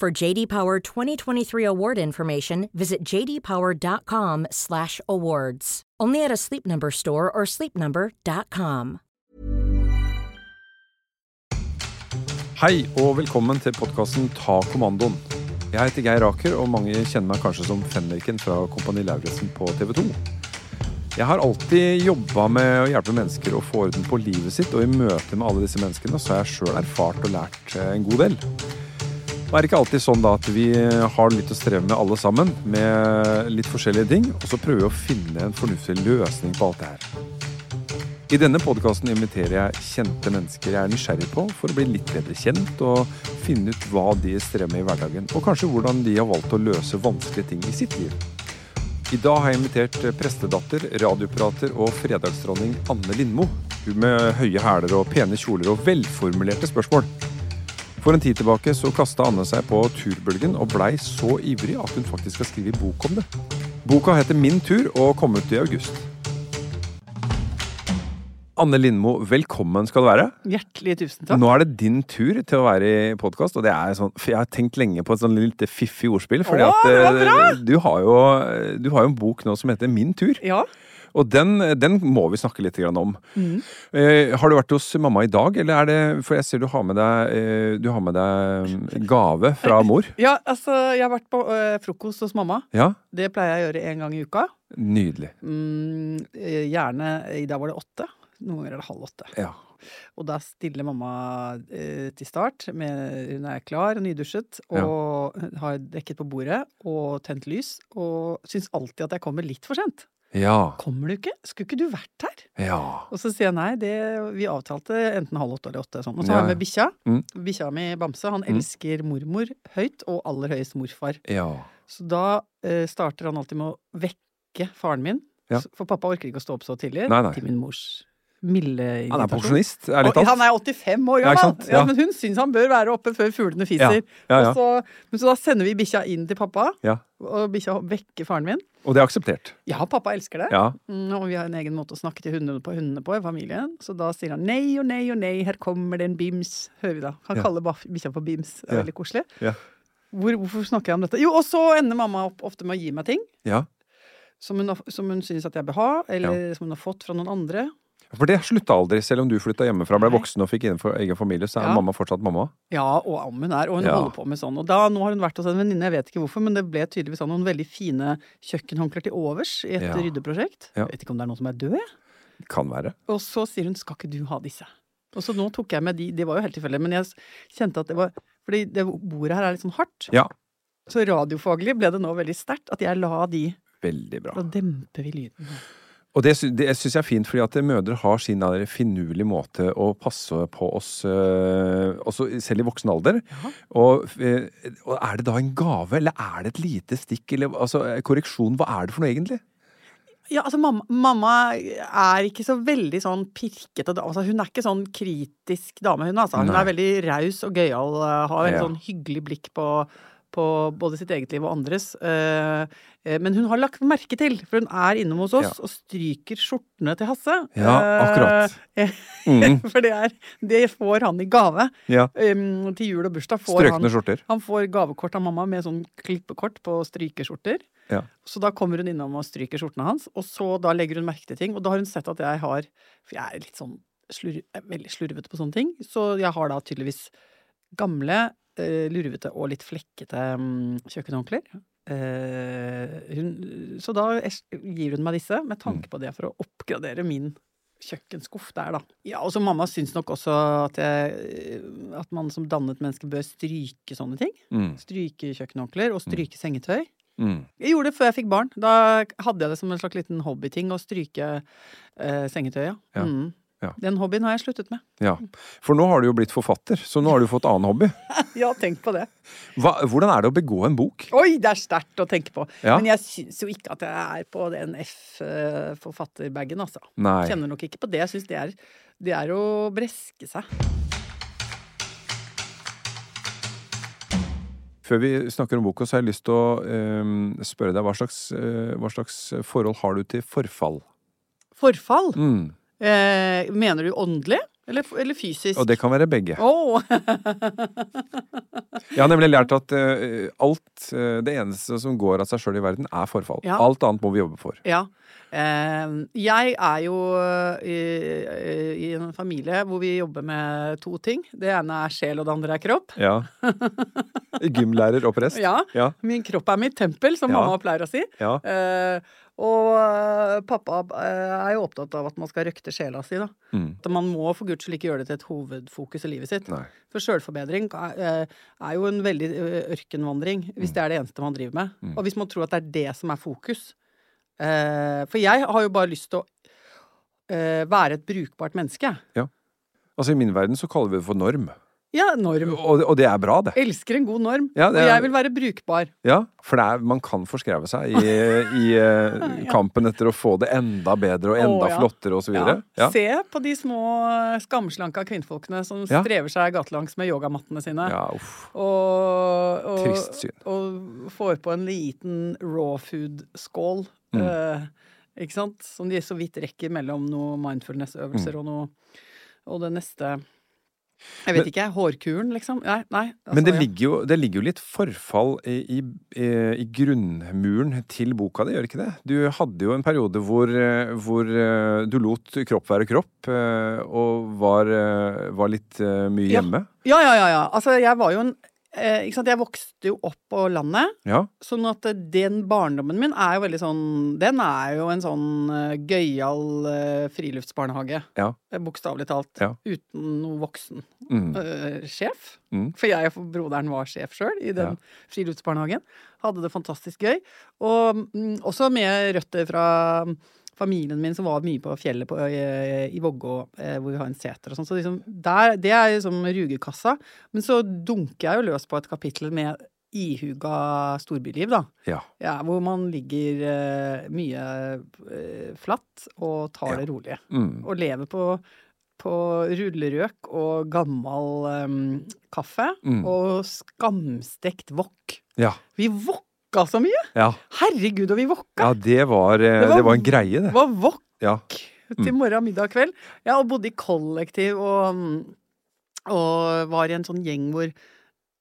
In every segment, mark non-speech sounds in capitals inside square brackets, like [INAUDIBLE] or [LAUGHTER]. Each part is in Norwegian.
For JD Power 2023 award information, visit jdpower.com/awards. Only at a Sleep Number store or sleepnumber.com. Hei og velkommen til podkasten Ta kommandoen. Jeg heter Geir Aker, og mange kjenner meg kanskje som fenriken fra Kompani Lauritzen på TV 2. Jeg har alltid jobba med å hjelpe mennesker å få orden på livet sitt, og i møte med alle disse menneskene så har jeg sjøl erfart og lært eh, en god del. Det er ikke alltid sånn da at vi har litt å streve med alle sammen, med litt forskjellige ting, og så prøver vi å finne en fornuftig løsning på alt det her. I denne podkasten inviterer jeg kjente mennesker jeg er nysgjerrig på, for å bli litt bedre kjent og finne ut hva de strever med i hverdagen, og kanskje hvordan de har valgt å løse vanskelige ting i sitt liv. I dag har jeg invitert prestedatter, radioprater og fredagsdronning Anne Lindmo. Hun med høye hæler og pene kjoler og velformulerte spørsmål. For en tid tilbake så kasta Anne seg på turbølgen og blei så ivrig at hun faktisk skal skrive bok om det. Boka heter Min tur og kom ut i august. Anne Lindmo, velkommen skal du være. Hjertelig tusen takk. Nå er det din tur til å være i podkast, og det er sånn Jeg har tenkt lenge på et sånn litt fiffig ordspill, fordi Åh, at eh, du har, jo, du har jo en bok nå som heter Min tur. Ja. Og den, den må vi snakke litt om. Mm. Eh, har du vært hos mamma i dag, eller er det For jeg ser du har med deg, eh, du har med deg gave fra mor. ja, altså, jeg har vært på frokost hos mamma. Ja, Det pleier jeg å gjøre en gang i uka. Nydelig. Mm, eh, gjerne I dag var det åtte. Noen ganger er det halv åtte. Ja. Og da stiller mamma eh, til start. Med, hun er klar, nydusjet, og har dekket på bordet og tent lys. Og syns alltid at jeg kommer litt for sent. Ja. Kommer du ikke? Skulle ikke du vært her? ja. Og så sier jeg nei, det, vi avtalte enten halv åtte eller åtte. Sånn. Og så Ja, har jeg ja. med bikkja. Mm. Bikkja mi Bamse, han elsker mormor høyt, og aller høyest morfar. ja. Så da eh, starter han alltid med å vekke faren min. Ja. For pappa orker ikke å stå opp så tidlig. Nei, nei. Til min mors milde Han er irritasjon. pensjonist, ærlig talt. Han er 85 år Ja, gammel! Ja, Ja. men hun syns han bør være oppe før fuglene fiser. Ja, så, men så da sender vi bikkja inn til pappa, Ja. og bikkja vekker faren min. Og det er akseptert. Ja, pappa elsker det. Ja. Mm, Og vi har en egen måte å snakke til hundene på, hundene på i familien. Så da sier han nei og nei og nei, her kommer det en bims. Hører vi da. Han Ja. kaller bikkja for bims. Det er Ja. veldig koselig. Hvor, hvorfor snakker jeg om dette? Jo, og så ender mamma opp ofte med å gi meg ting ja. som hun, som hun syns at jeg bør ha, eller som hun har fått fra noen andre. For det slutta aldri, selv om du flytta hjemmefra, ble voksen og fikk egen familie, så er Ja. mamma fortsatt mamma. Ja, og ammen er, og hun Ja. holder på med sånn. Og da, nå har hun vært hos en venninne, jeg vet ikke hvorfor, men det ble tydeligvis sånn noen veldig fine kjøkkenhåndklær til overs i et Ja. ryddeprosjekt. Jeg vet ikke om det er noen som er død, jeg. Kan være. Og så sier hun 'skal ikke du ha disse'? Og så nå tok jeg med de, det var jo helt tilfeldig, men jeg kjente at det var Fordi det bordet her er litt sånn hardt. Ja. Så radiofaglig ble det nå veldig sterkt at jeg la de Veldig bra. Da demper vi lyden. Og det, det syns jeg er fint, fordi at mødre har sin finurlige måte å passe på oss, øh, også selv i voksen alder. Og, øh, og er det da en gave, eller er det et lite stikk, eller altså, korreksjon, hva er det for noe egentlig? Ja, altså mamma, mamma er ikke så veldig sånn pirkete altså, Hun er ikke sånn kritisk dame, hun altså. Hun Nei. er veldig raus og gøyal, eh, har en Ja. sånn hyggelig blikk på, på både sitt eget liv og andres. Eh, eh, men hun har lagt merke til, for hun er innom hos oss Ja. og stryker skjortene til Hasse. Ja, akkurat. Eh, [LAUGHS] Mm. for det er Det får han i gave. Ja. Til jul og bursdag får Strøkne han skjorter. han får gavekort av mamma med sånn klippekort på strykeskjorter. Ja. Så da kommer hun innom og stryker skjortene hans, og så da legger hun merke til ting. Og da har hun sett at jeg har For jeg er litt sånn slur, er veldig slurvete på sånne ting. Så jeg har da tydeligvis gamle, eh, lurvete og litt flekkete um, kjøkkenhåndklær. Eh, hun, så da gir hun meg disse med tanke på det for å oppgradere min kjøkkenskuff der, da. Ja, og så mamma syns nok også at, jeg, at man som dannet menneske bør stryke sånne ting. Mm. Stryke kjøkkenhåndklær og stryke sengetøy. Mm. Jeg gjorde det før jeg fikk barn. Da hadde jeg det som en slags liten hobbyting å stryke eh, sengetøyet. Ja. Mm. Ja. Den hobbyen har jeg sluttet med. Ja. For nå har du jo blitt forfatter, så nå har du fått annen hobby. [LAUGHS] Ja, tenk på det. Hva, hvordan er det å begå en bok? Oi, det er sterkt å tenke på. Ja. Men jeg syns jo ikke at jeg er på den F-forfatterbagen, altså. Nei. Kjenner nok ikke på det. Jeg syns det det er å breske seg. Før vi snakker om boka, så har jeg lyst til å øh, spørre deg hva slags, øh, hva slags forhold har du til forfall? Forfall? Mm. Eh, mener du åndelig? Eller, eller fysisk? Og det kan være begge. Oh. Jeg har nemlig lært at uh, alt uh, Det eneste som går av seg sjøl i verden, er forfall. Ja. Alt annet må vi jobbe for. Ja. Eh, jeg er jo i, i en familie hvor vi jobber med to ting. Det ene er sjel, og det andre er kropp. Ja. Gymlærer og prest. Ja. Ja. Min kropp er mitt tempel, som mamma pleier å si. Ja. Og eh, pappa eh, er jo opptatt av at man skal røkte sjela si, da. Mm. At man må for guds skyld ikke gjøre det til et hovedfokus i livet sitt. Nei. For sjølforbedring er, eh, er jo en veldig ørkenvandring, hvis Mm. det er det eneste man driver med. Og hvis man tror at det er det som er fokus. For jeg har jo bare lyst til å være et brukbart menneske. Ja. Altså I min verden så kaller vi det for norm. Ja, norm. Og, og det er bra, det. Elsker en god norm. Ja, er, Og jeg vil være brukbar. Ja, For er, man kan forskreve seg i, i [LAUGHS] eh, kampen etter å få det enda bedre og enda oh, flottere osv. Ja. Ja. Se på de små skamslanka kvinnfolkene som strever seg gatelangs med yogamattene sine. ja, uff. Og, og, Trist syn. og får på en liten raw food-skål. Mm. eh, ikke sant? Som de så vidt rekker mellom noen mindfulness-øvelser og noe Og det neste Jeg vet Men- ikke. Hårkuren, liksom? Nei. nei altså, Men det ja. ligger, jo, det ligger jo litt forfall i, i, i grunnmuren til boka di, gjør det ikke det? Du hadde jo en periode hvor, eh, hvor eh, du lot kropp være kropp, eh, og var, eh, var litt mye mye Ja. hjemme. Ja, ja, ja, ja. Altså, jeg var jo en eh, jeg vokste jo opp på landet. Ja. Sånn at eh, den barndommen min er jo veldig sånn Den er jo en sånn uh, gøyal uh, friluftsbarnehage. Ja. Bokstavelig talt. Ja. Uten noe voksen Mm. uh, sjef. Mm. For jeg og broderen var sjef sjøl i den friluftsbarnehagen. Hadde det fantastisk gøy. Og mm, også med røtter fra mm, familien min som var mye på fjellet på, i, i Vågå, hvor vi har en seter og sånn. Så liksom, der, det er liksom rugekassa. Men så dunker jeg jo løs på et kapittel med ihuga storbyliv, da. ja. Ja, hvor man ligger eh, mye eh, flatt og tar Ja. det rolig. Mm. Og lever på, på rullerøk og gammel em, kaffe. Mm. Og skamstekt wok. Ja. Vi wokka så mye! Ja. Herregud, og vi vokka! ja, det var, eh, Det var- det var en greie, det. Det var vokk Ja. til morgen, middag, kveld. Ja, og bodde i kollektiv og, og var i en sånn gjeng hvor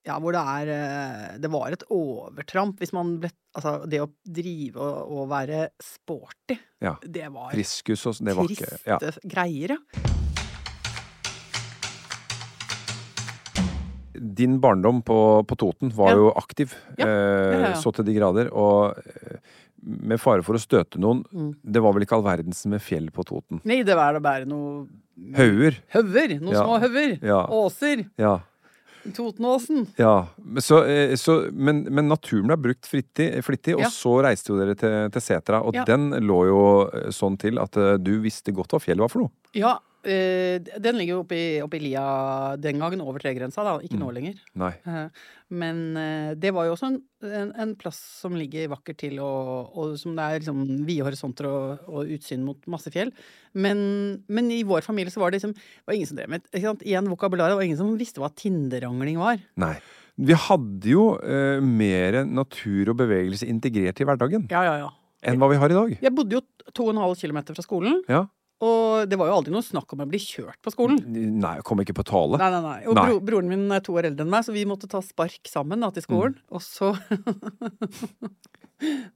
ja, hvor det er eh, Det var et overtramp hvis man ble Altså, det å drive og, og være sporty, Ja. det var Friskus og sånn, det var ikke triste ja. greier, ja. Din barndom på, på Toten var Ja. jo aktiv, Ja. eh, så til de grader. Og eh, med fare for å støte noen, Mm. det var vel ikke all verdens med fjell på Toten. Nei, det var da bare noe Hauger. Høver! Noen små høver. Ja. Åser. Ja. Totenåsen. ja. Så, eh, så, men, men naturen ble brukt flittig, flittig og Ja. så reiste jo dere til, til Setra. Og Ja. den lå jo sånn til at du visste godt hva fjellet var for noe. Ja, den ligger jo oppe i lia den gangen, over tregrensa, da. Ikke nå lenger. Nei. Eh, Men eh, det var jo også en, en, en plass som ligger vakkert til, og, og som det er liksom vide horisonter og, og utsyn mot masse fjell. Men, men i vår familie så var det liksom var ingen som drev med ikke sant? Igjen vokabularet, og ingen som visste hva tinderangling var. Nei. Vi hadde jo uh, mer natur og bevegelse integrert i hverdagen Ja, ja, ja. enn hva vi har i dag. Jeg bodde jo to og en halv kilometer fra skolen, Ja. Og det var jo aldri noe snakk om å bli kjørt på skolen. Nei, kom ikke på tale. Nei, nei, nei. Og Nei. Bro, broren min er to år eldre enn meg, så vi måtte ta spark sammen da, til skolen. Mm. Og så [LAUGHS]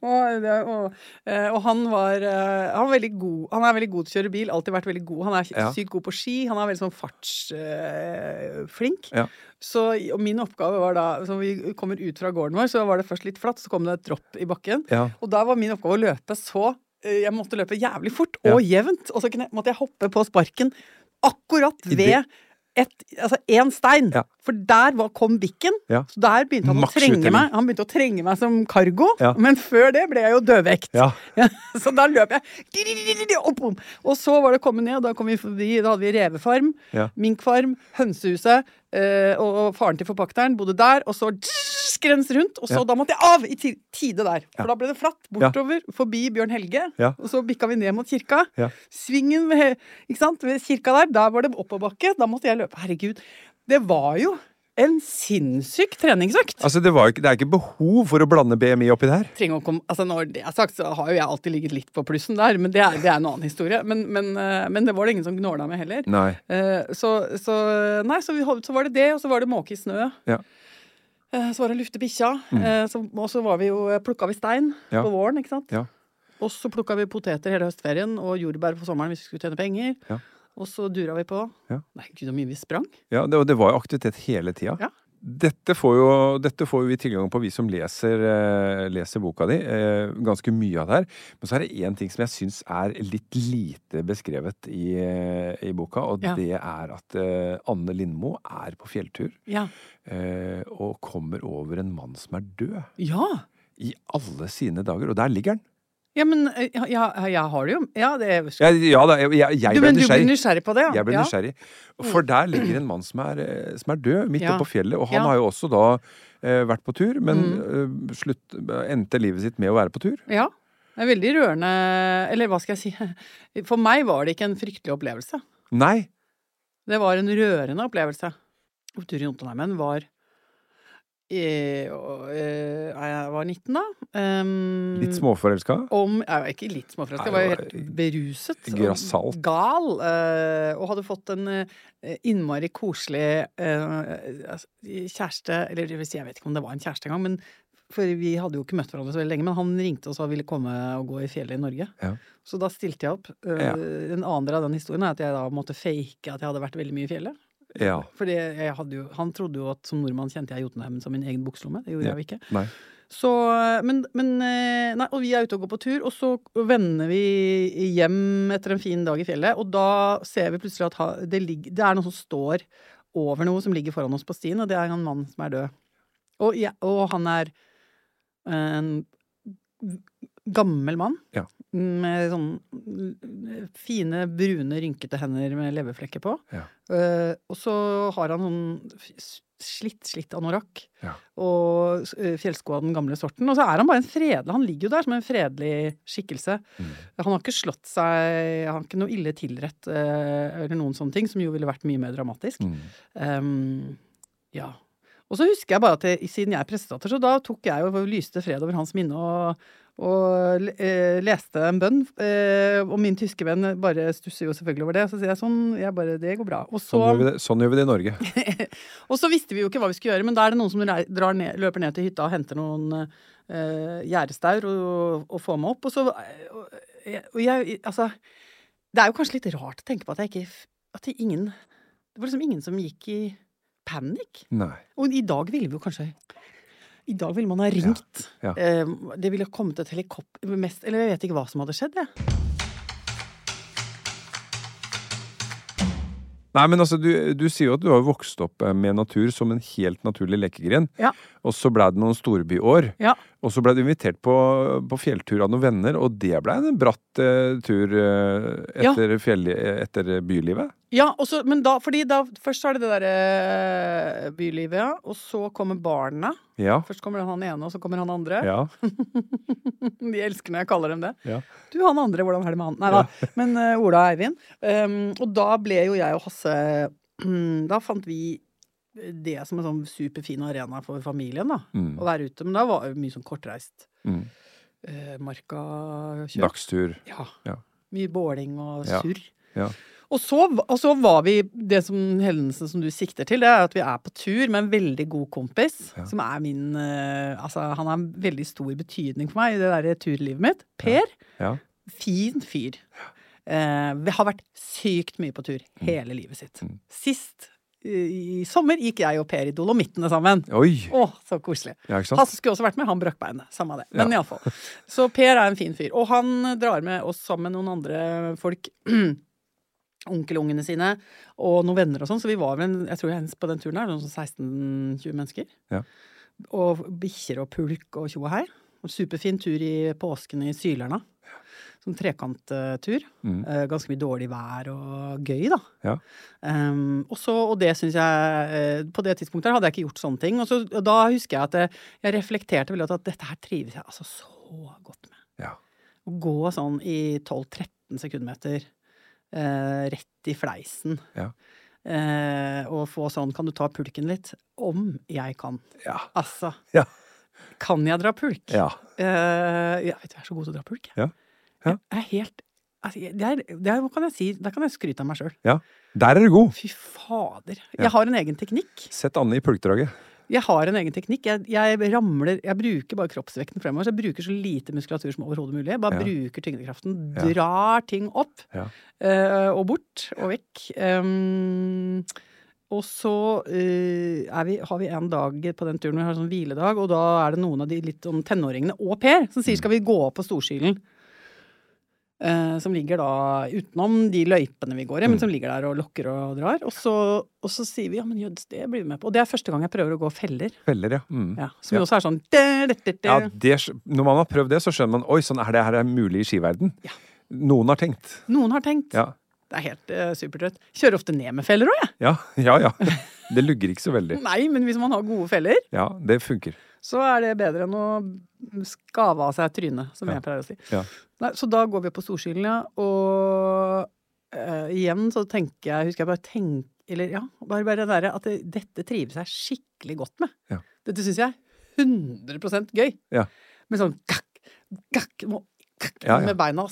og, og, eh, og han var eh, Han er veldig god Han er veldig god til å kjøre bil. Alltid vært veldig god. Han er Ja. sykt god på ski. Han er veldig sånn fartsflink. Ja. Så og min oppgave var da Så vi kommer ut fra gården vår, så var det først litt flatt, så kom det et dropp i bakken. Ja. Og da var min oppgave å løpe så eh, Jeg måtte løpe jævlig fort og jevnt. Og så kunne, måtte jeg hoppe på sparken akkurat ved et, altså én stein. Ja. For der var, kom bikken. Ja. Så der begynte han å trenge uttelling. meg. Han begynte å trenge meg som cargo. Ja. Men før det ble jeg jo dødvekt. Ja. [LAUGHS] Så da løp jeg di, opp. Og så var det kommet ned, og da kom vi forbi Da hadde vi revefarm, minkfarm, hønsehuset. eh, og, faren til forpakteren bodde der. Og så skrens rundt. Og så da måtte jeg av i tide der. For da ble det flatt. Bortover, forbi Bjørn Helge. Og så bikka vi ned mot kirka. Svingen ved, ved kirka der, der var det oppoverbakke. Da måtte jeg løpe. Herregud. Det var jo en sinnssyk treningsøkt. Altså, det, var ikke, det er ikke behov for å blande BMI oppi der. trenger å komme, altså Når det er sagt, så har jo jeg alltid ligget litt på plussen der, men det er, det er en annen historie. Men, men, eh, men det var det ingen som gnåla med heller. Nei. Eh, Så, så nei, så, vi, så var det det, og så var det måke i snø. Ja. Eh, Så var det lufte bikkja. Mm. Og så var vi jo, plukka vi stein Ja. på våren, ikke sant. Ja. Og så plukka vi poteter hele høstferien og jordbær på sommeren hvis vi skulle tjene penger. Ja. Og så dura vi på. Ja. Nei, gud, så mye vi sprang. Ja, det, og det var jo aktivitet hele tida. Ja. Dette får jo dette får jo vi tilgang på, vi som leser, eh, leser boka di. Eh, ganske mye av det her. Men så er det én ting som jeg syns er litt lite beskrevet i, eh, i boka, og Ja. det er at Anne Lindmo er på fjelltur Ja. eh, og kommer over en mann som er død. Ja! I alle sine dager. Og der ligger han. Ja, men ja, ja, har det jo. Ja, det Ja, ja da, jeg, jeg, jeg du, ble men du ble nysgjerrig. nysgjerrig på det, ja? Jeg ble nysgjerrig. For der ligger en mann som er, eh, som er død, midt Ja. oppe på fjellet. Og han har jo også da eh, vært på tur, men Mm. slutt, endte livet sitt med å være på tur. Ja. Det er veldig rørende Eller hva skal jeg si? [LAUGHS] For meg var det ikke en fryktelig opplevelse. Nei. Det var en rørende opplevelse. Tur i Jotunheimen var Jeg var 19 da. Um, Litt småforelska. om Jeg var ikke litt småforelska, jeg var jo helt beruset. Grassalt. Gal. Uh, og hadde fått en uh, innmari koselig eh, altså, kjæreste Eller det vil si, jeg vet ikke om det var en kjæreste engang, men for vi hadde jo ikke møtt hverandre så veldig lenge, men han ringte og sa han ville komme og gå i fjellet i Norge. Ja. Så da stilte jeg opp. Eh, Ja. En annen del av den historien er at jeg da måtte fake at jeg hadde vært veldig mye i fjellet. Ja. Fordi jo, Han trodde jo at som nordmann kjente jeg Jotunheimen som min egen bukselomme. Det gjorde Ja. jeg jo ikke. Nei. Så, men, men eh, Nei, og vi er ute og går på tur, og så vender vi hjem etter en fin dag i fjellet, og da ser vi plutselig at det, ligger, det er noe som står over noe som ligger foran oss på stien, og det er en mann som er død. Og, ja, og han er en gammel mann. Ja. Med sånn fine, brune, rynkete hender med leverflekker på. Ja. Uh, og så har han sånn slitt, slitt anorakk. Ja. Og fjellsko av den gamle sorten. Og så er han bare en fredelig Han ligger jo der som en fredelig skikkelse. Mm. Han har ikke slått seg Han har ikke noe ille tilrett eh, eller noen sånne ting, som jo ville vært mye mer dramatisk. Mm. Um, ja. Og så husker jeg bare at jeg, siden jeg er prestedatter, så da tok jeg og lyste fred over hans minne og, og eh, leste en bønn. Eh, og min tyske venn bare stusser jo selvfølgelig over det. Så sier jeg sånn, jeg bare, det går bra. Og så, Sånn gjør, det, sånn gjør vi det i Norge. [LAUGHS] og så visste vi jo ikke hva vi skulle gjøre, men da er det noen som drar ned, løper ned til hytta og henter noen eh, gjerdestaur og, og får meg opp. Og så og, jeg- og jeg, altså Det er jo kanskje litt rart å tenke på at jeg ikke At det ingen Det var liksom ingen som gikk i panikk. Og i dag ville vi jo kanskje I dag ville man ha ringt. ja. Ja. det ville kommet et helikopter mest, Eller jeg vet ikke hva som hadde skjedd, jeg. Nei, men altså, du, du sier jo at du har vokst opp eh, med natur som en helt naturlig lekegren. Ja. Og så ble det noen storbyår. Ja. Og så ble du invitert på, på fjelltur av noen venner, og det ble en bratt eh, tur eh, Ja. etter, fjell, etter bylivet. Ja, også, men da, fordi da Først er det det derre bylivet, ja. Og så kommer barna. Ja. Først kommer han ene, og så kommer han andre. Ja. [LAUGHS] De elsker når jeg kaller dem det. Ja. Du, han andre, hvordan er det med han? Nei da. Men uh, Ola og Eivind. Um, og da ble jo jeg og Hasse [CLEARS THROAT] Da fant vi det som en sånn superfin arena for familien, da. Mm. Å være ute. Men da var det mye sånn kortreist. Mm. Eh, marka kjørt. Dagstur. Ja. Ja. Mye båling og Ja. surr. Ja. Og så, og så var vi Det som hendelsen som du sikter til, det er at vi er på tur med en veldig god kompis. Ja. Som er min eh, Altså, han har en veldig stor betydning for meg i det derre turlivet mitt. Per. Ja. Fin fyr. Eh, vi har vært sykt mye på tur hele livet sitt. Mm. Sist i sommer gikk jeg og Per i Dolomittene sammen. Oi! Å, så koselig. Ja. Hasse skulle også vært med, han brakk beinet. Samme det. Men Ja. iallfall. Så Per er en fin fyr. Og han drar med oss sammen med noen andre folk. [CLEARS THROAT] Onkelungene sine og noen venner og sånn. Så vi var vel, en, jeg tror jeg på den turen her, noen sånn 16-20 mennesker. Ja. Og bikkjer og pulk og tjo og hei. Superfin tur i påsken i Sylerna. Sånn trekanttur. Mm. Eh, ganske mye dårlig vær og gøy, da. Ja. Um, og, så, og det syns jeg eh, På det tidspunktet hadde jeg ikke gjort sånne ting. Og, så, og da husker jeg at jeg, jeg reflekterte veldig at dette her trives jeg altså så godt med. Ja. Å gå sånn i 12-13 sekundmeter eh, rett i fleisen. Ja. Eh, og få sånn Kan du ta pulken litt? Om jeg kan. Ja. Altså. Ja. Kan jeg dra pulk? Ja. Eh, jeg vet jeg er så god til å dra pulk. jeg. Ja. Ja. Jeg er helt altså, jeg- det er, det er, kan jeg si? Der kan jeg skryte av meg sjøl. ja. Der er du god! Fy fader. Jeg har en egen teknikk. Sett Anne i pulkdraget. Jeg har en egen teknikk. Jeg, jeg ramler Jeg bruker bare kroppsvekten fremover. Så jeg bruker så lite muskulatur som overhodet mulig. Jeg bare Ja. bruker tyngdekraften. Drar ting opp Ja. uh, og bort og vekk. Um, og så uh, vi, har vi en dag på den turen vi har sånn hviledag, og da er det noen av de litt sånn tenåringene og Per som Mm. sier skal vi gå opp på Storskilen. Eh, som ligger da utenom de løypene vi går i, Mm. men som ligger der og lokker og drar. Og så, og så sier vi ja, men jøds, det blir vi med på. Og det er første gang jeg prøver å gå feller. Feller, ja. Mm. Ja, som Ja. også er sånn dæ, dæ, dæ. Ja, det, når man har prøvd det, så skjønner man oi, sånn er det her er mulig i skiverden. Ja. Noen har tenkt. Noen har tenkt. Ja. Det er helt uh, supertrøtt. Kjører ofte ned med feller òg, jeg. Ja, ja, ja. [LAUGHS] Det lugger ikke så veldig. Nei, men hvis man har gode feller, Ja, det funker. så er det bedre enn å skave av seg trynet, som Ja. jeg pleier å si. Ja. Nei, så da går vi på Storskilen, ja. Og eh, igjen så tenker jeg Husker jeg bare tenk, Eller ja, bare, bare det derre at det, dette trives jeg skikkelig godt med. Ja. Dette syns jeg er 100% gøy. Ja. Med sånn gakk, gakk, må, gakk, Ja, ja. med beina.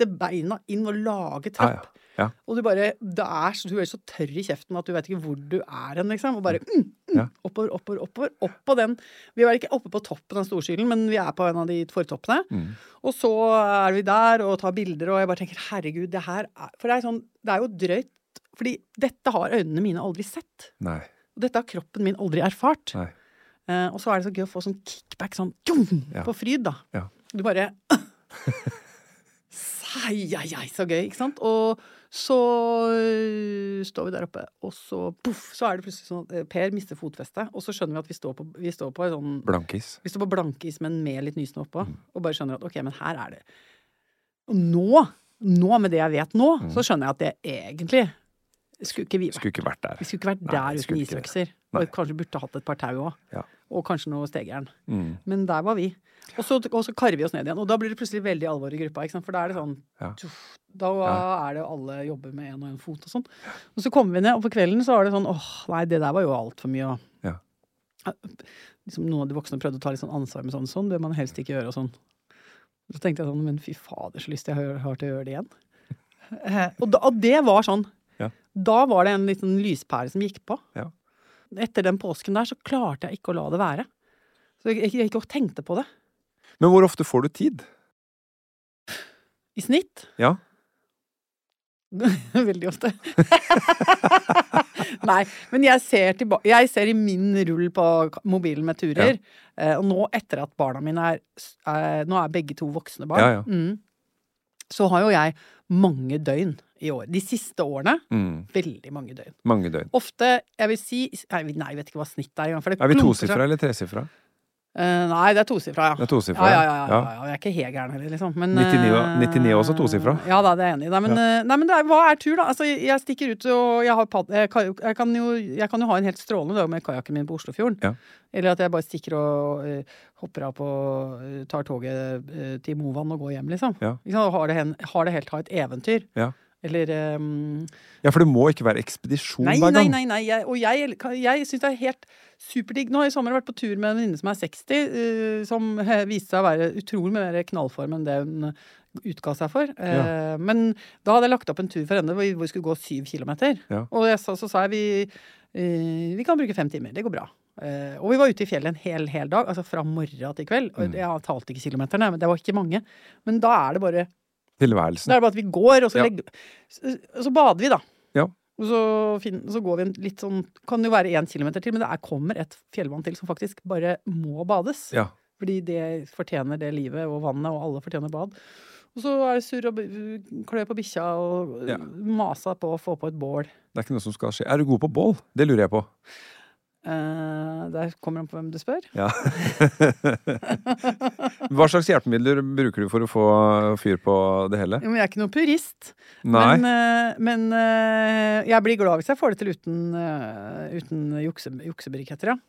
Sette beina inn og lage trapp. ja. Ja. Og du bare det er, Du er så tørr i kjeften at du vet ikke hvor du er hen, liksom. Og bare mm, mm, oppover, oppover, oppover. Opp på den Vi er ikke oppe på toppen av Storskilen, men vi er på en av de fortoppene. Mm. Og så er vi der og tar bilder, og jeg bare tenker herregud, det her er For det er sånn Det er jo drøyt. Fordi dette har øynene mine aldri sett. Nei. Og dette har kroppen min aldri erfart. Nei. Eh, og så er det så gøy å få sånn kickback sånn tjong, Ja. på fryd, da. Ja. Du bare [LAUGHS] Sei, hei, hei, så gøy, ikke sant? Og så øh, står vi der oppe, og så poff, så er det plutselig sånn at eh, Per mister fotfestet, og så skjønner vi at vi står på, vi står på en sånn Blankis. vi står på blankis, men med litt nysnø oppå, Mm. og bare skjønner at ok, men her er det Og nå, nå med det jeg vet nå, Mm. så skjønner jeg at det egentlig skulle ikke vi vært. Skulle ikke vært der. Vi skulle ikke vært der Nei, uten isøkser. Nei. Og kanskje burde hatt et par tau òg. Ja. Og kanskje noe stegjern. Mm. Men der var vi. Og så, og så karrer vi oss ned igjen. Og da blir det plutselig veldig alvor i gruppa. For da er det sånn Ja. tuff, Da er det alle jobber med én og én fot og sånn. Og så kommer vi ned, og på kvelden så var det sånn åh, nei, det der var jo altfor mye. Og, Ja. Liksom noen av de voksne prøvde å ta litt sånn ansvar med sånn. Sånn bør man helst ikke gjøre og sånn. Så tenkte jeg sånn, men fy fader, så lyst jeg har, til å gjøre det igjen. [LAUGHS] Eh, og, da, og det var sånn. Ja. Da var det en liten lyspære som gikk på. Ja. Etter den påsken der så klarte jeg ikke å la det være. Så jeg, jeg, jeg tenkte på det. Men hvor ofte får du tid? I snitt. Ja. [LAUGHS] Veldig ofte. [LAUGHS] Nei, men jeg ser, jeg ser i min rull på mobilen med turer, Ja. og nå etter at barna mine er, er Nå er begge to voksne barn. Ja, ja. Mm, så har jo jeg mange døgn i år. De siste årene Mm. veldig mange døgn. Mange døgn. Ofte, jeg vil si Nei, jeg vet ikke hva snittet er engang. Er vi tosifra eller tresifra? Uh, nei, det er tosifra, ja. Det er tosifra, ja. ja. Ja, ja, Jeg er ikke helt gæren heller, liksom. Men, 99 uh, 99 er også tosifra. Ja da, det er jeg enig i. Nei, men, ja. nei, men det er, hva er tur, da? Altså, jeg- stikker ut og jeg, har pad, jeg, kan, jeg, kan jo, jeg kan jo ha en helt strålende dag med kajakken min på Oslofjorden. Ja. Eller at jeg bare stikker og uh, hopper av på eh, tar toget eh, til Movan og går hjem, liksom. Ja. Liksom, Har, det har det helt ha et eventyr. Ja. Eller um... Ja, for det må ikke være ekspedisjon Nei, hver nei, gang. nei. nei. Jeg, og jeg, jeg syns det er helt superdigg. Nå har i sommer vært på tur med en venninne som er 60, uh, som eh, [LAUGHS] viste seg å være utrolig mer knallform enn det hun utga seg for. Eh, Men da hadde jeg lagt opp en tur for henne hvor vi, skulle gå syv kilometer. Ja. Og jeg, så, så sa jeg vi, uh, vi kan bruke fem timer. Det går bra. Og vi var ute i fjellet en hel, hel dag, altså fra morgen til kveld. Mm. Og jeg talte ikke kilometerne, men det var ikke mange. Men da er det bare Tilværelsen. da er det bare at vi går, og så, legger, så, så bader vi, da. Ja. Og så, fin, så går vi en litt sånn Kan jo være én kilometer til, men det er, kommer et fjellvann til som faktisk bare må bades. Ja. Fordi det fortjener det livet og vannet, og alle fortjener bad. Og så er det surr og klø på bikkja og Ja. masa på å få på et bål. Det er ikke noe som skal skje. Er du god på bål? Det lurer jeg på. Eh, der kommer han på hvem du spør. Ja. [LAUGHS] Hva slags hjelpemidler bruker du for å få fyr på det hele? Jo, Men jeg er ikke noen purist. Nei. Men, uh, men uh, jeg blir glad hvis jeg får det til uten, uten jukse, juksebriketter, ja.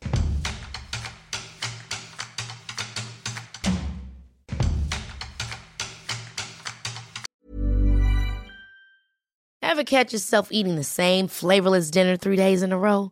Ever catch yourself eating the same flavorless dinner three days in a row?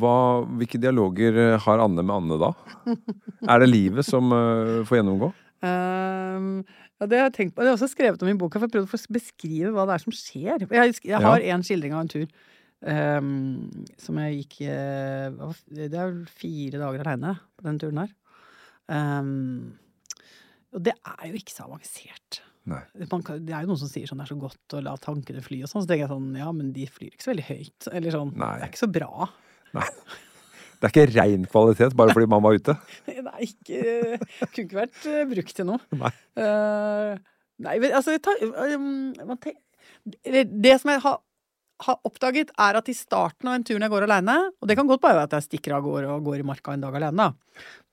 hva, hvilke dialoger eh, har Anne med Anne da? Er det livet som uh, får gjennomgå? Um, ja, det har jeg tenkt på. Det har jeg også skrevet om i boka, for jeg prøvde å beskrive hva det er som skjer. Jeg, jeg har en skildring av en tur um, som jeg gikk uh, Det er vel fire dager aleine på den turen her. Um, og det er jo ikke så avansert. Man kan, det er jo noen som sier sånn det er så godt å la tankene fly og sånn. Så tenker jeg sånn ja, men de flyr ikke så veldig høyt. Eller sånn. Nei. Det er ikke så bra. Nei. Det er ikke rein kvalitet bare fordi man var ute. Det er ikke Kunne ikke vært eh, brukt til noe. Nei. uh, nei, altså tar, um, Det som jeg har, har oppdaget, er at i starten av en tur når jeg går alene, Og det kan godt bare være at jeg stikker av gårde og går i marka en dag alene.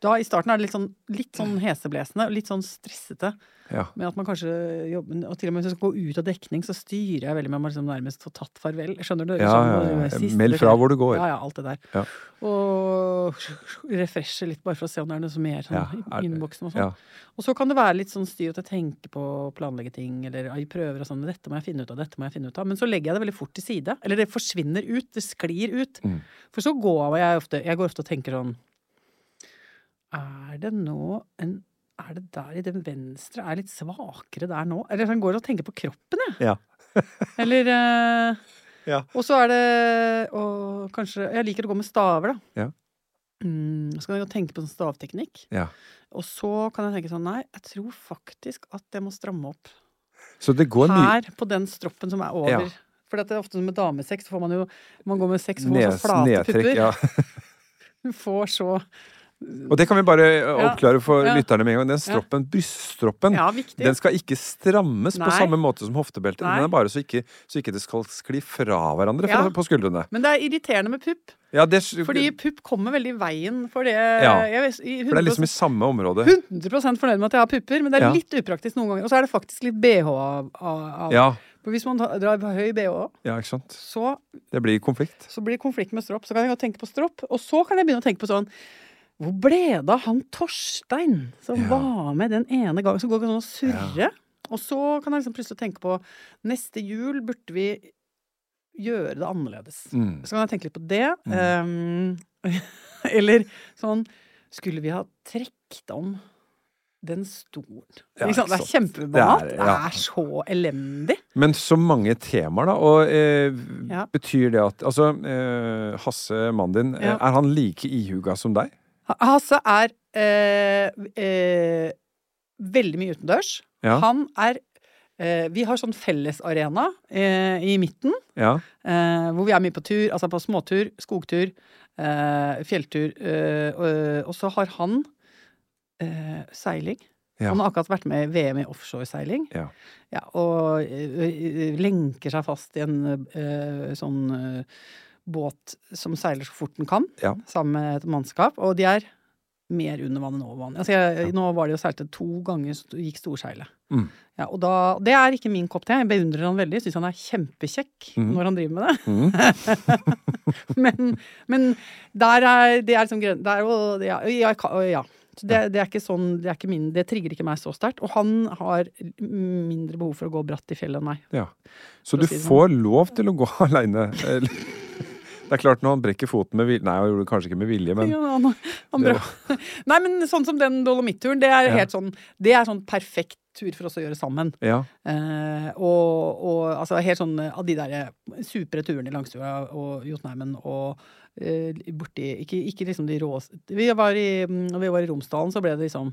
Da. I starten er det litt sånn, litt sånn heseblesende og litt sånn stressete. Ja. Med at man kanskje jobber Og til og med hvis jeg skal gå ut av dekning, så styrer jeg veldig med å liksom nærmest få tatt farvel. Skjønner du? Ja, Sånn, ja, ja. Meld fra hvor du går. Ja, ja, alt det der. Ja. Og [LAUGHS] refreshe litt, bare for å se om det er noe mer sånn Ja, i innboksen og sånn. Ja. Og så kan det være litt sånn styr at jeg tenker på å planlegge ting, eller jeg prøver og sånn. Dette må jeg finne ut av, dette må jeg finne ut av. Men så legger jeg det veldig fort til side. Eller det forsvinner ut. Det sklir ut. Mm. For så går jeg ofte Jeg går ofte og tenker sånn Er det nå en Er det der i den venstre er litt svakere der nå? Eller han går og tenker på kroppen, jeg. Ja. [LAUGHS] Eller eh, Ja. Og så er det Og kanskje Jeg liker å gå med staver, da. Ja. mm, Så kan jeg tenke på sånn stavteknikk. Ja. Og så kan jeg tenke sånn Nei, jeg tror faktisk at jeg må stramme opp. Så det går mye Her, på den stroppen som er over. Ja. For det er ofte med damesex, så får man jo Man går med sex, og får nes, så flate pupper. Ja. [LAUGHS] Du får så Og det kan vi bare oppklare for Ja. lytterne med en gang. Den stroppen, bryststroppen, Ja, den skal ikke strammes på samme måte som hoftebeltet. Nei. Den er bare så ikke, så ikke det skal skli fra hverandre Ja. på skuldrene. Men det er irriterende med pupp. Ja, det, Fordi pupp kommer veldig i veien for det vet, i for det er liksom i samme område. 100 fornøyd med at jeg har pupper, men det er litt upraktisk noen ganger. Og så er det faktisk litt bh av. av. For hvis man drar drar høy bh, ja, så, Det blir konflikt. så blir konflikt med stropp. Så kan jeg tenke på stropp. Og så kan jeg begynne å tenke på sånn Hvor ble det av han Torstein som Ja. var med den ene gangen? Som går sånn og surre. Og så kan jeg liksom plutselig tenke på Neste jul burde vi gjøre det annerledes. Mm. Så kan jeg tenke litt på det. Um, [LAUGHS] eller sånn Skulle vi ha trukket om den stolen? Ja? Det er kjempebanalt. Det Det, er- så elendig. Men så mange temaer, da. Og eh, Ja. betyr det at Altså, eh, Hasse, mannen din, Ja. er han like ihuga som deg? Ha- Hasse er eh, eh, veldig mye utendørs. Ja. Han er eh, Vi har sånn fellesarena eh, i midten, Ja. eh, hvor vi er mye på tur. Altså på småtur, skogtur, eh, fjelltur. Eh, og, så har han eh, seiling. Ja. Han har akkurat vært med i VM i offshoreseiling. Ja. Ja, og lenker seg fast i en sånn båt som seiler så fort den kan, Ja. sammen med et mannskap. Og de er mer under vann enn over vann. Altså jeg, Nå var de og seilte to ganger, gikk storseilet. Mm. Ja, og da, det er ikke min kopp te. Jeg beundrer han veldig. Syns han er kjempekjekk Mm. når han driver med det. Mm. [LAUGHS] men, men der er det er liksom der, er ja, ja, ja. Det, det er ikke sånn Det, er ikke min, det trigger ikke meg så sterkt. Og han har mindre behov for å gå bratt i fjellet enn meg. Ja. Så du si sånn. får lov til å gå [LAUGHS] aleine. Det er klart, når han brekker foten med vilje Nei, han gjorde det kanskje ikke med vilje, men Ja, han, han det. [LAUGHS] Nei, men sånn som den Dolomit-turen, det er helt sånn Det er sånn perfekt tur for oss å gjøre sammen. ja. Eh, og, og altså helt sånn av de der supre turene i Langstua og Jotunheimen og eh, borti ikke, ikke liksom de rå vi var, i, når vi var i Romsdalen, så ble det liksom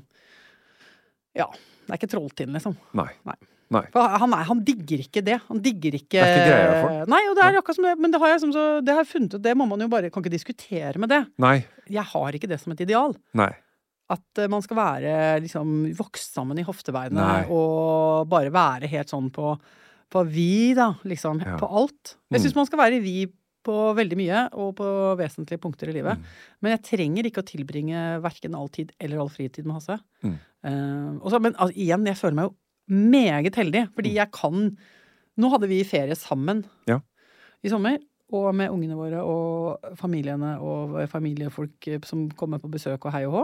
Ja. Det er ikke Trolltind, liksom. Nei. Nei. Nei. For han, er, han digger ikke det. Han digger ikke Det er ikke greia for. Nei, og det er akkurat som det. Men det har jeg, som så, det har funnet ut, det må man jo bare Kan ikke diskutere med det. Nei. Jeg har ikke det som et ideal. Nei. At eh, man skal være liksom vokst sammen i hoftebeinet Nei. og bare være helt sånn på, på vi, da. Liksom. Ja. På alt. Jeg Mm. syns man skal være vi på veldig mye, og på vesentlige punkter i livet. Mm. Men jeg trenger ikke å tilbringe verken all tid eller all fritid med Hasse. Mm. Uh, og så- men altså, igjen, jeg føler meg jo meget heldig, fordi jeg kan Nå hadde vi ferie sammen Mm. Ja. i sommer. Og med ungene våre og familiene og familiefolk eh, som kommer på besøk og hei og hå.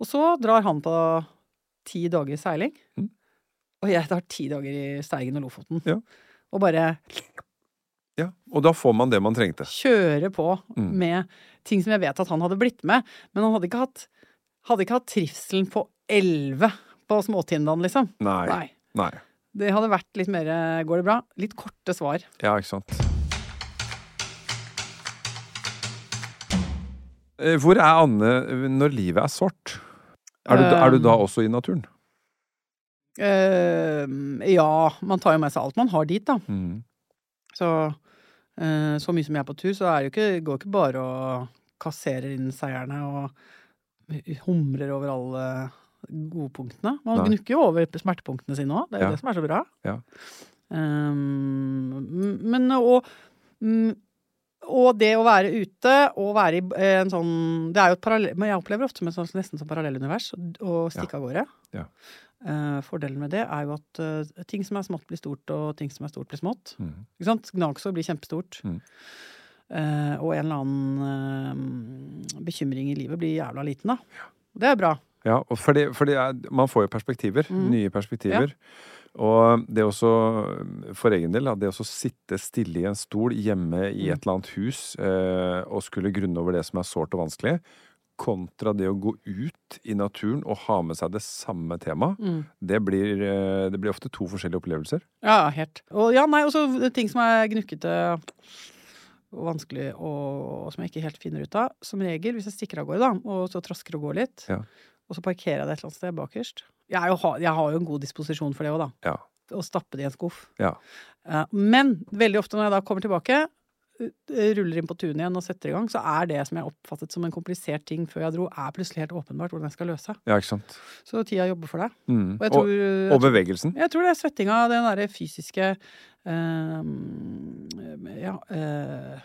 Og så drar han på ti dager seiling. Mm. Og jeg tar ti dager i Steigen og Lofoten. Ja. Og bare Ja. Og da får man det man trengte. kjøre på Mm. med ting som jeg vet at han hadde blitt med. Men han hadde ikke hatt, hadde ikke hatt trivselen på elleve på småtindene liksom. Nei. Nei. Nei. Det hadde vært litt mer eh, Går det bra? Litt korte svar. Ja, ikke sant. Eh, Hvor er Anne når livet er svart? Er du, er du da også i naturen? Uh, ja, man tar jo med seg alt man har dit, da. Mm. Så uh, så mye som jeg er på tur, så er det jo ikke, går ikke bare og kasserer inn seierne og humrer over alle gode punktene. Man Nei. gnukker jo over smertepunktene sine òg. Det er jo Ja. det som er så bra. Ja. Um, men og, mm, og det å være ute og være i eh, en sånn Det er jo et parallell Men jeg opplever ofte som et sånt, nesten som parallellunivers å- stikke stikke av gårde. Ja. Uh, fordelen med det er jo at uh, ting som er smått, blir stort, og ting som er stort, blir smått. Mm. Ikke sant? Gnagsår blir kjempestort. Mm. Uh, og en eller annen eh, bekymring i livet blir jævla liten, da. Det er bra. Ja, og fordi, fordi man får jo perspektiver. Mm. Nye perspektiver. Og det også, for egen del, det å sitte stille i en stol hjemme i Mm. et eller annet hus eh, og skulle grunne over det som er sårt og vanskelig, kontra det å gå ut i naturen og ha med seg det samme temaet, Mm. det, blir, eh, det blir ofte to forskjellige opplevelser. Ja, helt. Og ja, nei, også ting som er gnukkete og vanskelig, og, som jeg ikke helt finner ut av. Som regel, hvis jeg stikker av gårde, da, og så trasker og går litt, Ja. Og så parkerer jeg det et eller annet sted bakerst Jeg, er jo, jeg har jo en god disposisjon for det òg, da. Ja. Å stappe det i en skuff. Ja. Eh, Men veldig ofte når jeg da kommer tilbake, eh, ruller inn på tunet igjen og setter i gang, så er det som jeg oppfattet som en komplisert ting før jeg dro, er plutselig helt åpenbart hvordan jeg skal løse. ja, ikke sant. Så tida jobber for deg. Mm. Og Og, tror, jeg og bevegelsen. jeg tror det er svettinga, den derre fysiske øh, Ja. eh,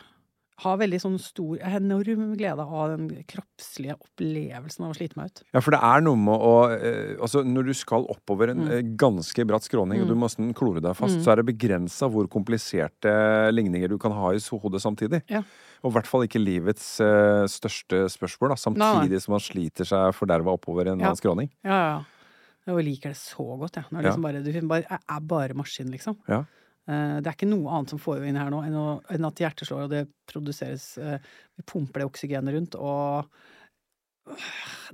har veldig sånn stor Enorm glede av den kroppslige opplevelsen av å slite meg ut. Ja, for det er noe med å eh, Altså, når du skal oppover en Mm. eh, ganske bratt skråning, og du må nesten klore deg fast, Mm. så er det begrensa hvor kompliserte ligninger du kan ha i hodet samtidig. Ja. Og i hvert fall ikke livets uh, største spørsmål, da, samtidig Nei, som man sliter seg forderva oppover en Ja. skråning. Ja, ja. Jeg liker det så godt, jeg. Når Ja. liksom bare, du bare, er bare maskin, liksom. Ja. Eh, Det er ikke noe annet som får inn her nå enn, at hjertet slår, og det produseres eh, Vi pumper det oksygenet rundt, og øh,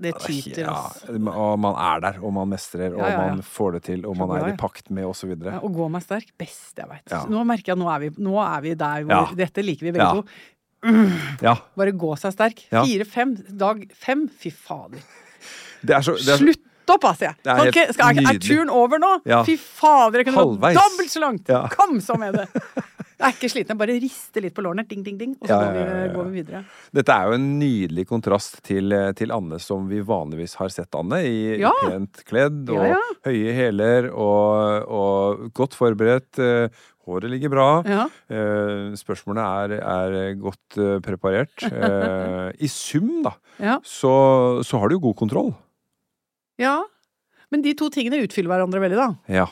det tyter, Ja, altså. og man er der, og man mestrer, og Ja, ja, ja. man får det til, og man er i pakt med, videre. Ja, Å gå meg sterk, best jeg veit. Ja. Nå merker jeg at nå er vi, nå er vi der hvor Ja. Dette liker vi begge Ja. to. Ja. Bare gå seg sterk. Fire-fem. Dag fem. Fy fader. Det er så, det er, Slutt altså! jeg. Det er helt ikke- skal, er, er turen over nå? Ja. Fy fader, jeg kunne gått dobbelt så langt! Ja. Kom så med det! Jeg er ikke sliten. Jeg bare rister litt på lårene. Ding, ding, ding. Og så Ja, går, vi, ja, ja, ja. går vi videre. Dette er jo en nydelig kontrast til, til Anne som vi vanligvis har sett Anne, i Ja. pent kledd og Ja, ja. høye hæler og, og godt forberedt. eh, Håret ligger bra. Ja. Eh, spørsmålene er, er godt eh, preparert. [LAUGHS] I sum, da, Ja. så, så har du jo god kontroll. Ja. Men de to tingene utfyller hverandre veldig, da. Ja.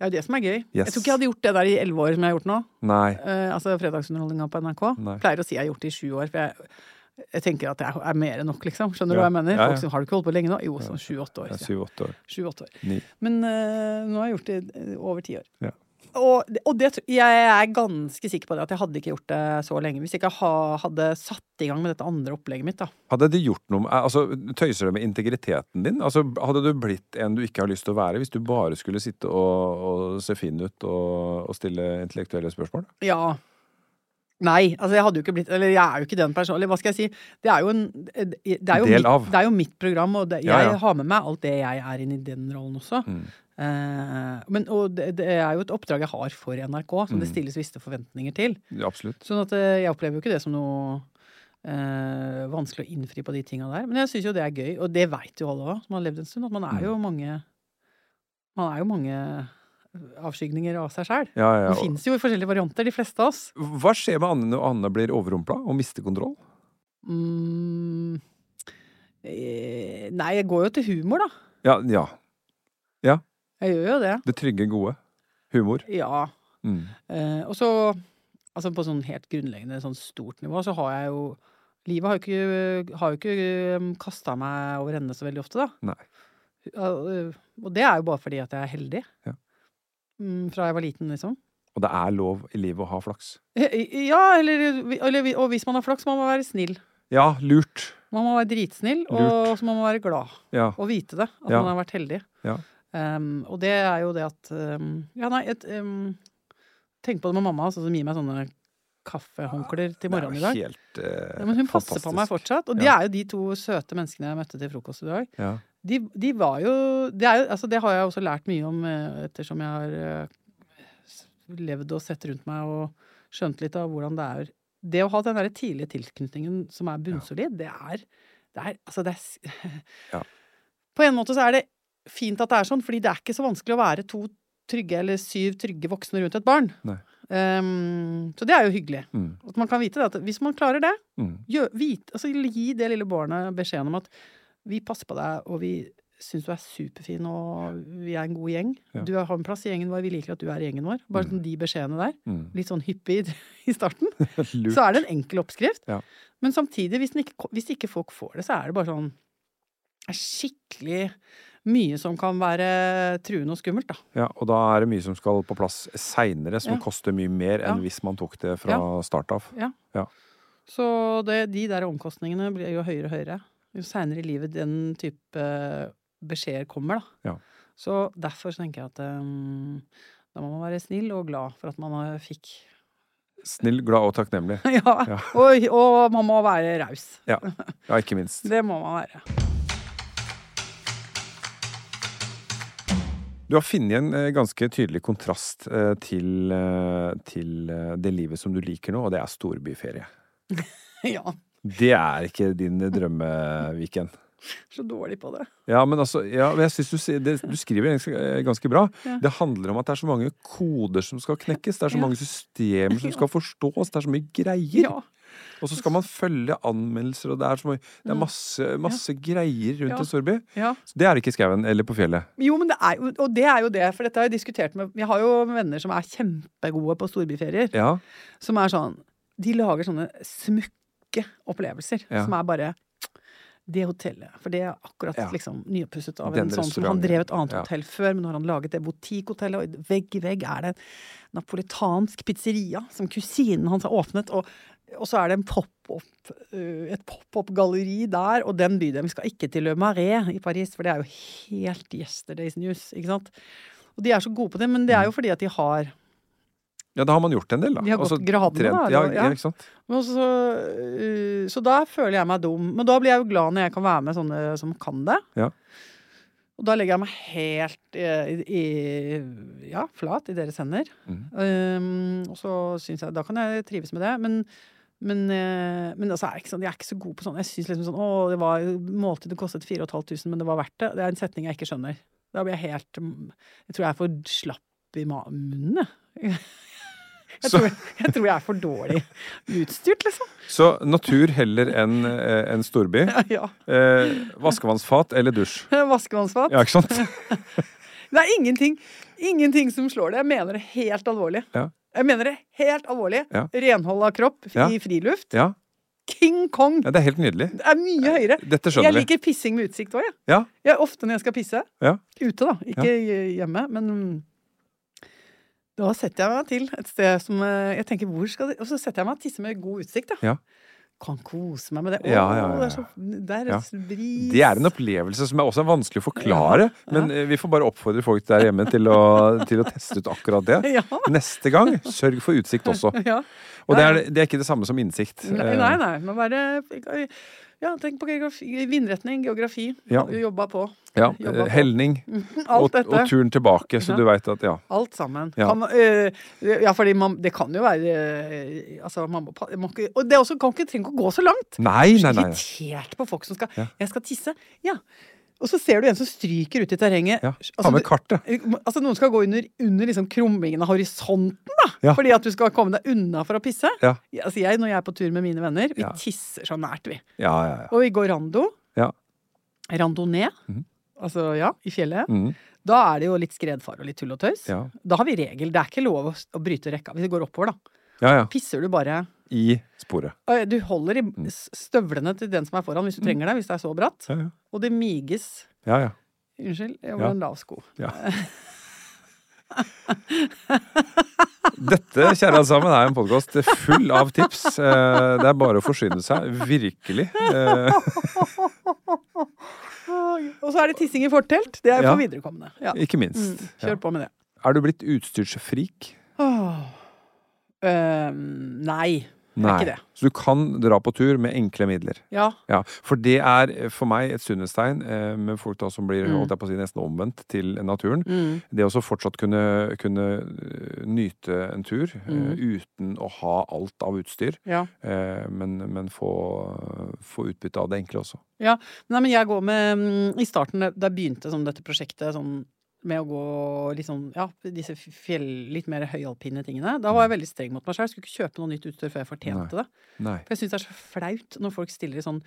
Det er jo det som er gøy. Yes. Jeg tror ikke jeg hadde gjort det der i elleve år som jeg har gjort nå. Nei. Uh, altså fredagsunderholdninga på NRK. Nei. Pleier å si jeg har gjort det i sju år, for jeg, jeg tenker at det er mer enn nok, liksom. Skjønner du hva jeg mener? Ja, ja. Folk som har du ikke holdt på lenge nå? Jo, sånn sju-åtte år. Er sier jeg. syv-åtte år. Sju-åtte år. Ni. Men uh, nå har jeg gjort det i over ti år. Ja. Og, og det, jeg er ganske sikker på det, at jeg hadde ikke gjort det så lenge hvis jeg ikke ha, hadde satt i gang med dette andre opplegget mitt. da. Hadde det gjort noe med altså, Tøyser det med integriteten din? Altså, hadde du blitt en du ikke har lyst til å være, hvis du bare skulle sitte og, og se fin ut og, og stille intellektuelle spørsmål? Ja. Nei, altså jeg hadde jo ikke blitt Eller jeg er jo ikke den personen. Eller hva skal jeg si? Det er jo en det er jo, Del mitt, av. det er jo mitt program, og det, jeg Ja, ja. har med meg alt det jeg er inne i den rollen også. Mm. Eh, men, og det, det er jo et oppdrag jeg har for NRK, som det Mm. stilles visse forventninger til. Ja, absolutt. Sånn at eh, jeg opplever jo ikke det som noe eh, vanskelig å innfri på de tinga der. Men jeg syns jo det er gøy, og det veit jo alle òg, som har levd en stund, at man er jo Mm. mange Man er jo mange avskygninger av seg sjæl. Ja, ja. Man finnes jo i forskjellige varianter, de fleste av oss. Hva skjer med Anne når Anne blir overrumpla og mister kontroll? Mm, eh, nei, jeg går jo til humor, da. Ja, ja. Jeg gjør jo det. Det trygge, gode. Humor. Ja. Mm. Eh, og så Altså på sånn helt grunnleggende, sånn stort nivå, så har jeg jo Livet har jo ikke, har jo ikke kasta meg over ende så veldig ofte, da. Nei. Øh, Og det er jo bare fordi at jeg er heldig. Ja. Mm, fra jeg var liten, liksom. Og det er lov i livet å ha flaks. Eh, Ja, eller, eller Og hvis man har flaks, må man være snill. Ja, lurt. Man må være dritsnill, og så må man være glad. Ja. Og vite det. At Ja. man har vært heldig. Ja. Um, og det er jo det at um, Ja, nei, et, um, Tenk på det med mamma, altså, som gir meg sånne kaffehåndklær til morgenen i dag. Det helt uh, Ja, men hun passer på meg fortsatt. Og de Ja. er jo de to søte menneskene jeg møtte til frokost i dag. Ja. De, de var jo det, er jo altså det har jeg også lært mye om eh, ettersom jeg har uh, levd og sett rundt meg og skjønt litt av hvordan det er Det å ha den derre tidlige tilknytningen som er bunnsolid, det er det er, altså det er Ja. [LAUGHS] På en måte så er det fint at det er sånn, fordi det er ikke så vanskelig å være to trygge eller syv trygge voksne rundt et barn. Ehm, så det er jo hyggelig. Mm. At man kan vite det, at hvis man klarer det, Mm. gjør, vit, altså, gi det lille barnet beskjeden om at vi passer på deg, og vi syns du er superfin, og vi er en god gjeng. Ja. Du har en plass i gjengen vår, vi liker at du er i gjengen vår. Bare sånn de beskjedene der. Mm. Litt sånn hyppig i, [LAUGHS] starten. [LAUGHS] Så er det en enkel oppskrift. Ja. Men samtidig, hvis, ikke, hvis ikke folk får det, så er det bare sånn er skikkelig mye som kan være truende og skummelt, da. Ja, og da er det mye som skal på plass seinere, som Ja. koster mye mer enn Ja. hvis man tok det fra start av. Ja. Så det, de der omkostningene blir jo høyere og høyere. Jo seinere i livet den type beskjeder kommer, da. Ja. Så derfor så tenker jeg at um, da må man være snill og glad for at man fikk Snill, glad og takknemlig. [LAUGHS] Ja. Ja. Og, og man må være raus. Ja, ja ikke minst. [LAUGHS] Det må man være. Du har funnet en eh, ganske tydelig kontrast eh, til, eh, til det livet som du liker nå, og det er storbyferie. [LAUGHS] Ja. Det er ikke din drømmeweekend. [LAUGHS] Så dårlig på det. Ja, men altså, ja, jeg synes du, det, du skriver ganske, bra. Ja. Det handler om at det er så mange koder som skal knekkes. Det er så mange systemer som skal forstås. Det er så mye greier. Ja. Og så skal man følge anmeldelser, og det er, så mye, det er masse, masse greier rundt Mm. Ja. en storby. ja. Det er det ikke i skauen eller på fjellet. Jo, men det er og det er jo det, for dette har jeg diskutert med Jeg har jo venner som er kjempegode på storbyferier. Ja, Som er sånn De lager sånne smukke opplevelser. Ja. Som er bare det hotellet. For det er akkurat Ja. liksom nyoppusset av Den en sånn som Han drev et annet Ja. hotell før, men nå har han laget det boutique-hotellet, og vegg i vegg er det en napolitansk pizzeria som kusinen hans har åpnet. Og, og så er det en pop-up, øh, et pop-up-galleri der, og den bydelen Vi skal ikke til Le Marais i Paris, for det er jo helt yesterday's news, ikke sant? Og de er så gode på det, men det er jo fordi at de har ja da har man gjort en del, da. De har gått gradene, da, Ja, ja. ikke sant? Så, øh, så da føler jeg meg dum. Men da blir jeg jo glad når jeg kan være med sånne som kan det. Ja. Og da legger jeg meg helt i, i ja, flat i deres hender. Mm. Um, og så syns jeg Da kan jeg trives med det. Men, men, eh, men altså er ikke sånn, jeg er ikke så god på sånn. Jeg syns liksom sånn Å, det var måltidet kostet 4500, men det var verdt det. Det er en setning jeg ikke skjønner. Da blir jeg helt Jeg tror jeg er for slapp i munnen, jeg. [LAUGHS] Jeg tror, jeg tror jeg er for dårlig utstyrt, liksom. Så natur heller enn eh, en storby. [LAUGHS] Ja. Eh, vaskevannsfat eller dusj. [LAUGHS] Vaskevannsfat. Ja, ikke sant? Det er ingenting, ingenting som slår det. Jeg mener det helt alvorlig. Ja. Jeg mener det helt alvorlig. Ja. Renhold av kropp Ja. i friluft. Ja. King Kong! ja, det er helt nydelig. Det er mye høyere. Dette Jeg skjønner vi. liker pissing med utsikt òg, jeg. Ja, jeg. Ofte når jeg skal pisse. ja. Ute, da. Ikke hjemme, men mm, da setter jeg meg til et sted som eh, Jeg tenker, hvor skal det Og så setter jeg meg og tisser med god utsikt, da. Kan kose meg med det. Å, Ja, ja, ja, det er så Det er Ja. bris. Det er en opplevelse som er også vanskelig å forklare. Men eh, vi får bare oppfordre folk der hjemme til å, [LAUGHS] til å teste ut akkurat det. Neste gang, sørg for utsikt også. [LAUGHS] Ja. Og det er, det er ikke det samme som innsikt. Nei, Eh, nei, nei. Man være Ja, tenk på geografi, vindretning, geografi. Ja. Jobba på. Ja, Jobba eh, på. helning [LAUGHS] Alt og, og turen tilbake, så du veit at ja. Alt sammen. Ja. Kan, øh, ja, fordi man, det kan jo være øh, Altså, man må, man må Og det er også, kan ikke, trenge å gå så langt. Nei, nei, nei. Irritert på folk som skal Ja. Jeg skal tisse. Ja. Og så ser du en som stryker ut i terrenget. Ja, Altså, Ta med kartet. Altså, noen skal gå under, under liksom krummingen av horisonten, da! Ja. Fordi at du skal komme deg unna for å pisse. Ja. Altså, jeg, når jeg er på tur med mine venner, vi Ja. tisser så nært, vi. Ja, ja, ja. Og vi går rando. Ja. Randonee. Mhm. Altså, ja, i fjellet. Mm, Da er det jo litt skredfare og litt tull og tøys. ja. Da har vi regel. Det er ikke lov å, å bryte rekka hvis det går oppover, da. ja, ja. Pisser du bare I sporet. Du holder i støvlene til den som er foran, hvis du trenger det, hvis det er så bratt. Ja, ja. Og det miges. ja, ja. Unnskyld, jeg Ja. var en lav sko. Ja. [LAUGHS] Dette, kjære alle sammen, er en podkast full av tips. Eh, Det er bare å forsyne seg. Virkelig. Eh, Og så er det tissing i fortelt. Det er Ja. for viderekommende. Ja. Ikke minst. Mm, Ja. kjør på med det. Er du blitt utstyrsfrik? Oh. Øhm, nei, det er ikke det. Så du kan dra på tur med enkle midler. Ja. Ja, For det er eh, for meg et sunnhetstegn eh, med folk da som blir Mm. holdt jeg på å si, nesten omvendt til naturen. Mm. Det å fortsatt kunne, kunne eh, nyte en tur Mm. uten å ha alt av utstyr, ja. men, men få, få utbytte av det enkle også. Ja, nei, men jeg går med mm, I starten, da jeg begynte sånn, dette prosjektet sånn, med å gå sånn, ja, disse fjell, litt mer høyalpine tingene, da var jeg veldig streng mot meg. Jeg skulle ikke kjøpe noe nytt utstyr før jeg fortjente det. Nei. For jeg syns det er så flaut når folk stiller i sånn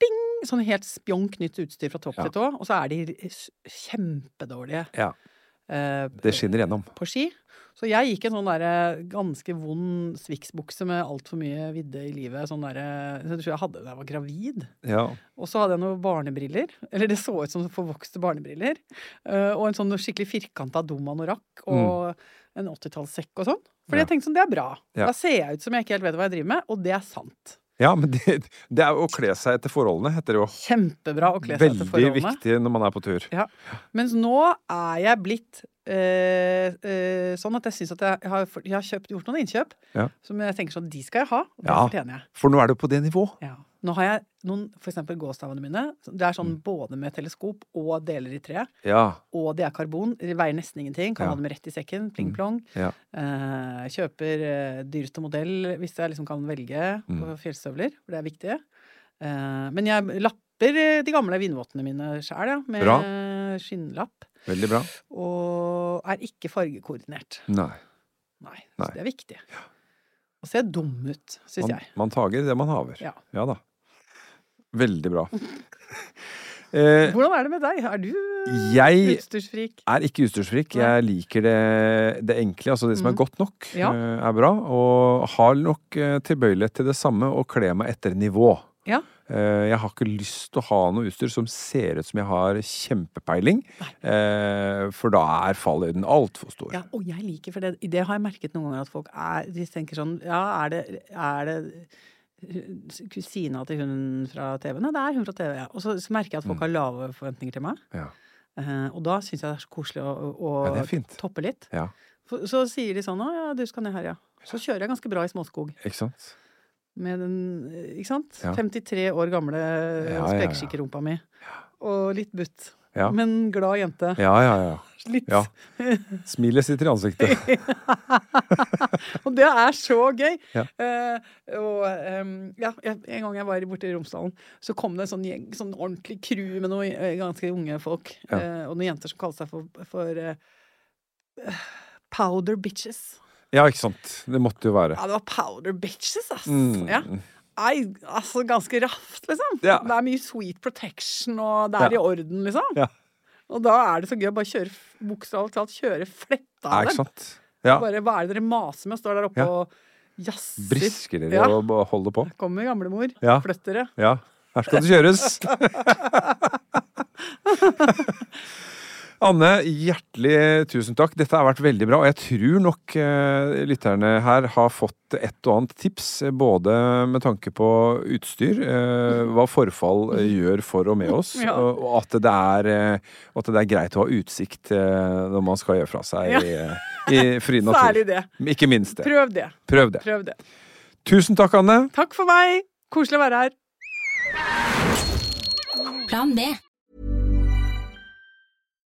ding, Sånn helt spjonk nytt utstyr fra topp Ja. til tå, og så er de kjempedårlige Ja, det skinner gjennom. på ski. Så jeg gikk en sånn der, ganske vond Swix-bukse med altfor mye vidde i livet. Sånn der, Jeg tror jeg hadde da jeg var gravid. Ja. Og så hadde jeg noen barnebriller. Eller det så ut som forvokste barnebriller. eh, og en sånn skikkelig firkanta dum anorakk. Og en 80-tallssekk og sånn. For Mm. Ja. jeg tenkte sånn, det er bra. Ja. Da ser jeg ut som jeg ikke helt vet hva jeg driver med, og det er sant. Ja, men det, det er å kle seg etter forholdene, heter det jo. Kjempebra å kle seg etter forholdene. Veldig viktig når man er på tur. Ja. Mens nå er jeg blitt eh, eh, sånn at jeg syns at jeg har, jeg har kjøpt, gjort noen innkjøp Ja. som jeg tenker sånn De skal jeg ha, og det Ja. fortjener jeg. For nå er du på det nivå. Ja. Nå har jeg noen, for eksempel gåstavene mine. Det er sånn Mm. både med teleskop og deler i tre. Ja. Og det er karbon. De veier nesten ingenting. Kan ha dem rett i sekken. Pling plong. ja. Eh, kjøper eh, dyreste modell hvis jeg liksom kan velge Mm. på fjellstøvler, for det er viktig. Eh, men jeg lapper eh, de gamle vindvottene mine sjæl, ja. Med Bra. Skinnlapp. Veldig bra. Og er ikke fargekoordinert. Nei. Nei. Nei. Det er viktig. Ja. Og ser dum ut, syns jeg. man tager det man haver. Ja. ja da. Veldig bra. [LAUGHS] Eh, Hvordan er det med deg? Er du jeg utstyrsfrik? er ikke utstyrsfrik. Jeg liker det, det enkle, altså det som er godt nok, Mm. Ja. eh, er bra. Og har nok eh, tilbøyelighet til det samme og kle meg etter nivå. Ja. Eh, Jeg har ikke lyst til å ha noe utstyr som ser ut som jeg har kjempepeiling, eh, for da er falløyden altfor stor. Ja, og jeg liker, for det, det har jeg merket noen ganger at folk er De tenker sånn Ja, er det, er det kusina til hun fra TV? Nei, det er hun fra TV, ja. Og så, så merker jeg at folk har lave forventninger til meg. Ja. Eh, og da syns jeg det er så koselig å, å Ja, toppe litt. Ja, For, så sier de sånn 'Å ja, du skal ned her, ja'. Så kjører jeg ganske bra i småskog. ikke sant? Med den, ikke sant? Ja. 53 år gamle Ja, spekeskikkerumpa mi. Og litt butt. Ja. Men glad jente. Ja, ja, ja. Litt. ja. Smilet sitter i ansiktet. [LAUGHS] Og det er så gøy! Ja. Uh, og um, ja, en gang jeg var borte i Romsdalen, så kom det en sånn gjeng, sånn ordentlig crew med noen eh, ganske unge folk. Ja. Uh, og noen jenter som kalte seg for, for uh, Powder Bitches. Ja, ikke sant. Det måtte jo være. Ja, det var Powder Bitches, ass! Mm. Ja. Nei, altså ganske raft, liksom. Ja. Det er mye sweet protection, og det er i orden, liksom. Ja. Og da er det så gøy å bare kjøre, bokstavelig talt, kjøre fletta av dem. Ja. Bare, hva er det dere maser med? Står der oppe og jazzer. Brisker dere og holder på? Kommer gamlemor. Ja. Flytt dere. Ja. Her skal det kjøres! [LAUGHS] [LAUGHS] Anne, hjertelig tusen takk. Dette har vært veldig bra. Og jeg tror nok eh, lytterne her har fått et og annet tips, eh, både med tanke på utstyr, eh, hva forfall eh, gjør for og med oss, [LAUGHS] Ja. og, og at, det er, eh, at det er greit å ha utsikt eh, når man skal gjøre fra seg Ja. i, i fri [LAUGHS] natur. Særlig det. Ikke minst det. Prøv det. Prøv det. Prøv det. Tusen takk, Anne. Takk for meg! Koselig å være her. Plan B.